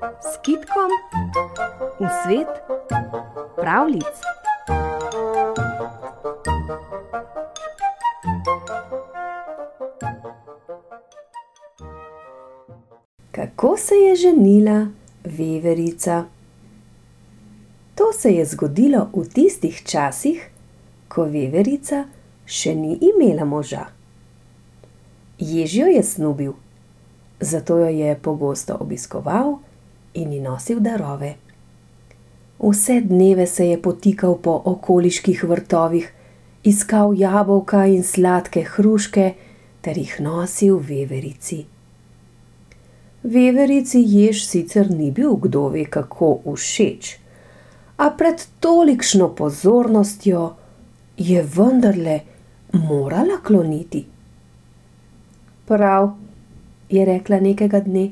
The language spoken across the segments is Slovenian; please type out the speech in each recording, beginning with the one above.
s kitkom v svet pravlic. Kako se je ženila veverica? To se je zgodilo v tistih časih, ko veverica še ni imela moža. Jež jo je snubil, zato jo je pogosto obiskoval in ji nosil darove. Vse dneve se je potikal po okoliških vrtovih, iskal jabolka in sladke hruške ter jih nosil veverici. Veverici jež sicer ni bil kdo ve kako všeč, a pred tolikšno pozornostjo je vendarle morala kloniti. Prav, je rekla nekega dne,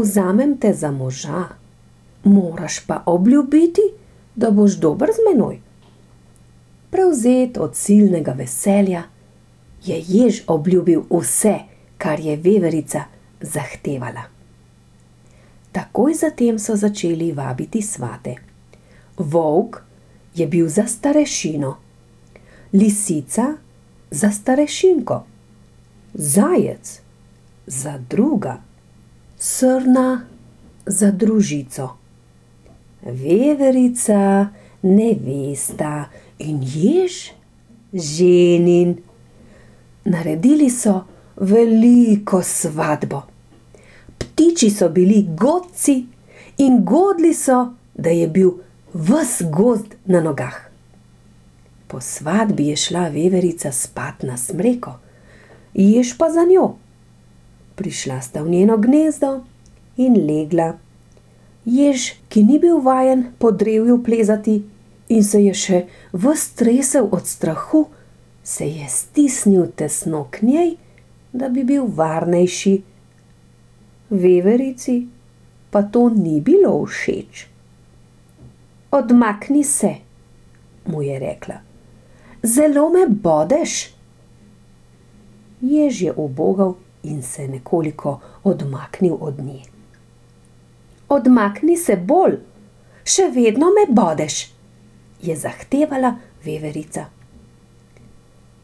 vzamem te za moža, moraš pa obljubiti, da boš dober z menoj. Prevzet od silnega veselja, je jež obljubil vse, kar je veverica zahtevala. Takoj zatem so začeli vabiti svate. Volk je bil za starešino, lisica za starešinko, zajec za druga, srna za družico, veverica, nevesta in jež ženin. Naredili so veliko svatbo. Ptiči so bili godci in godli so, da je bil ves gozd na nogah. Po svatbi je šla veverica spat na smreko, jež pa za njo. Prišla sta v njeno gnezdo in legla. Jež, ki ni bil vajen po drevju plezati in se je še ves tresel od strahu, se je stisnil tesno k njej, da bi bil varnejši. Veverici pa to ni bilo všeč. Odmakni se, mu je rekla, zelo me bodeš. Jež je ubogal in se nekoliko odmaknil od nje. Odmakni se bolj, še vedno me bodeš, je zahtevala veverica.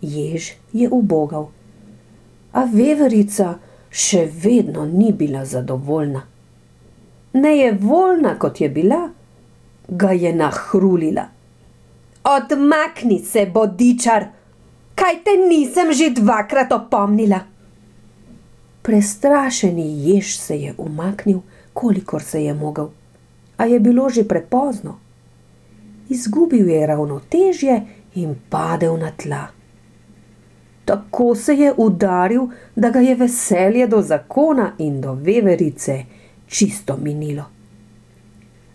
Jež je ubogal, a veverica še vedno ni bila zadovoljna. Nejevoljna, kot je bila, ga je nahrulila. Odmakni se, bodičar, kaj te nisem že dvakrat opomnila. Prestrašeni jež se je umaknil, kolikor se je mogel, a je bilo že prepozno. Izgubil je ravnotežje in padel na tla. Tako se je udaril, da ga je veselje do zakona in do veverice čisto minilo.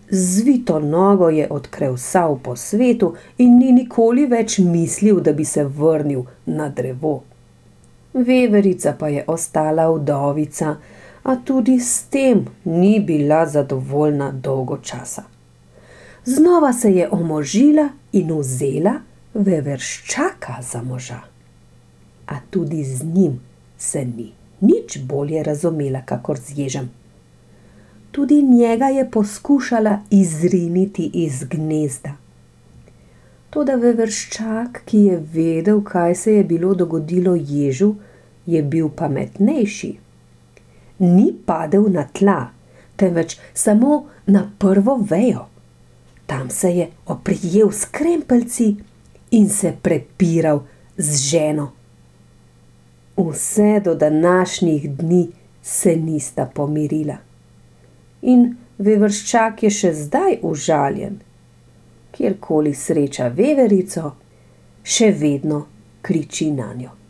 Zvito nogo je odkrevsal po svetu in ni nikoli več mislil, da bi se vrnil na drevo. Veverica pa je ostala vdovica, a tudi s tem ni bila zadovoljna dolgo časa. Znova se je omožila in vzela veverščaka za moža a tudi z njim se ni nič bolje razumela, kakor z ježem. Tudi njega je poskušala izriniti iz gnezda. Toda veverščak, ki je vedel, kaj se je bilo dogodilo ježu, je bil pametnejši. Ni padel na tla, temveč samo na prvo vejo. Tam se je oprijel s krempelci in se prepiral z ženo vse do današnjih dni se nista pomirila. In vevrščak je še zdaj užaljen, kjerkoli sreča veverico, še vedno kriči na njo.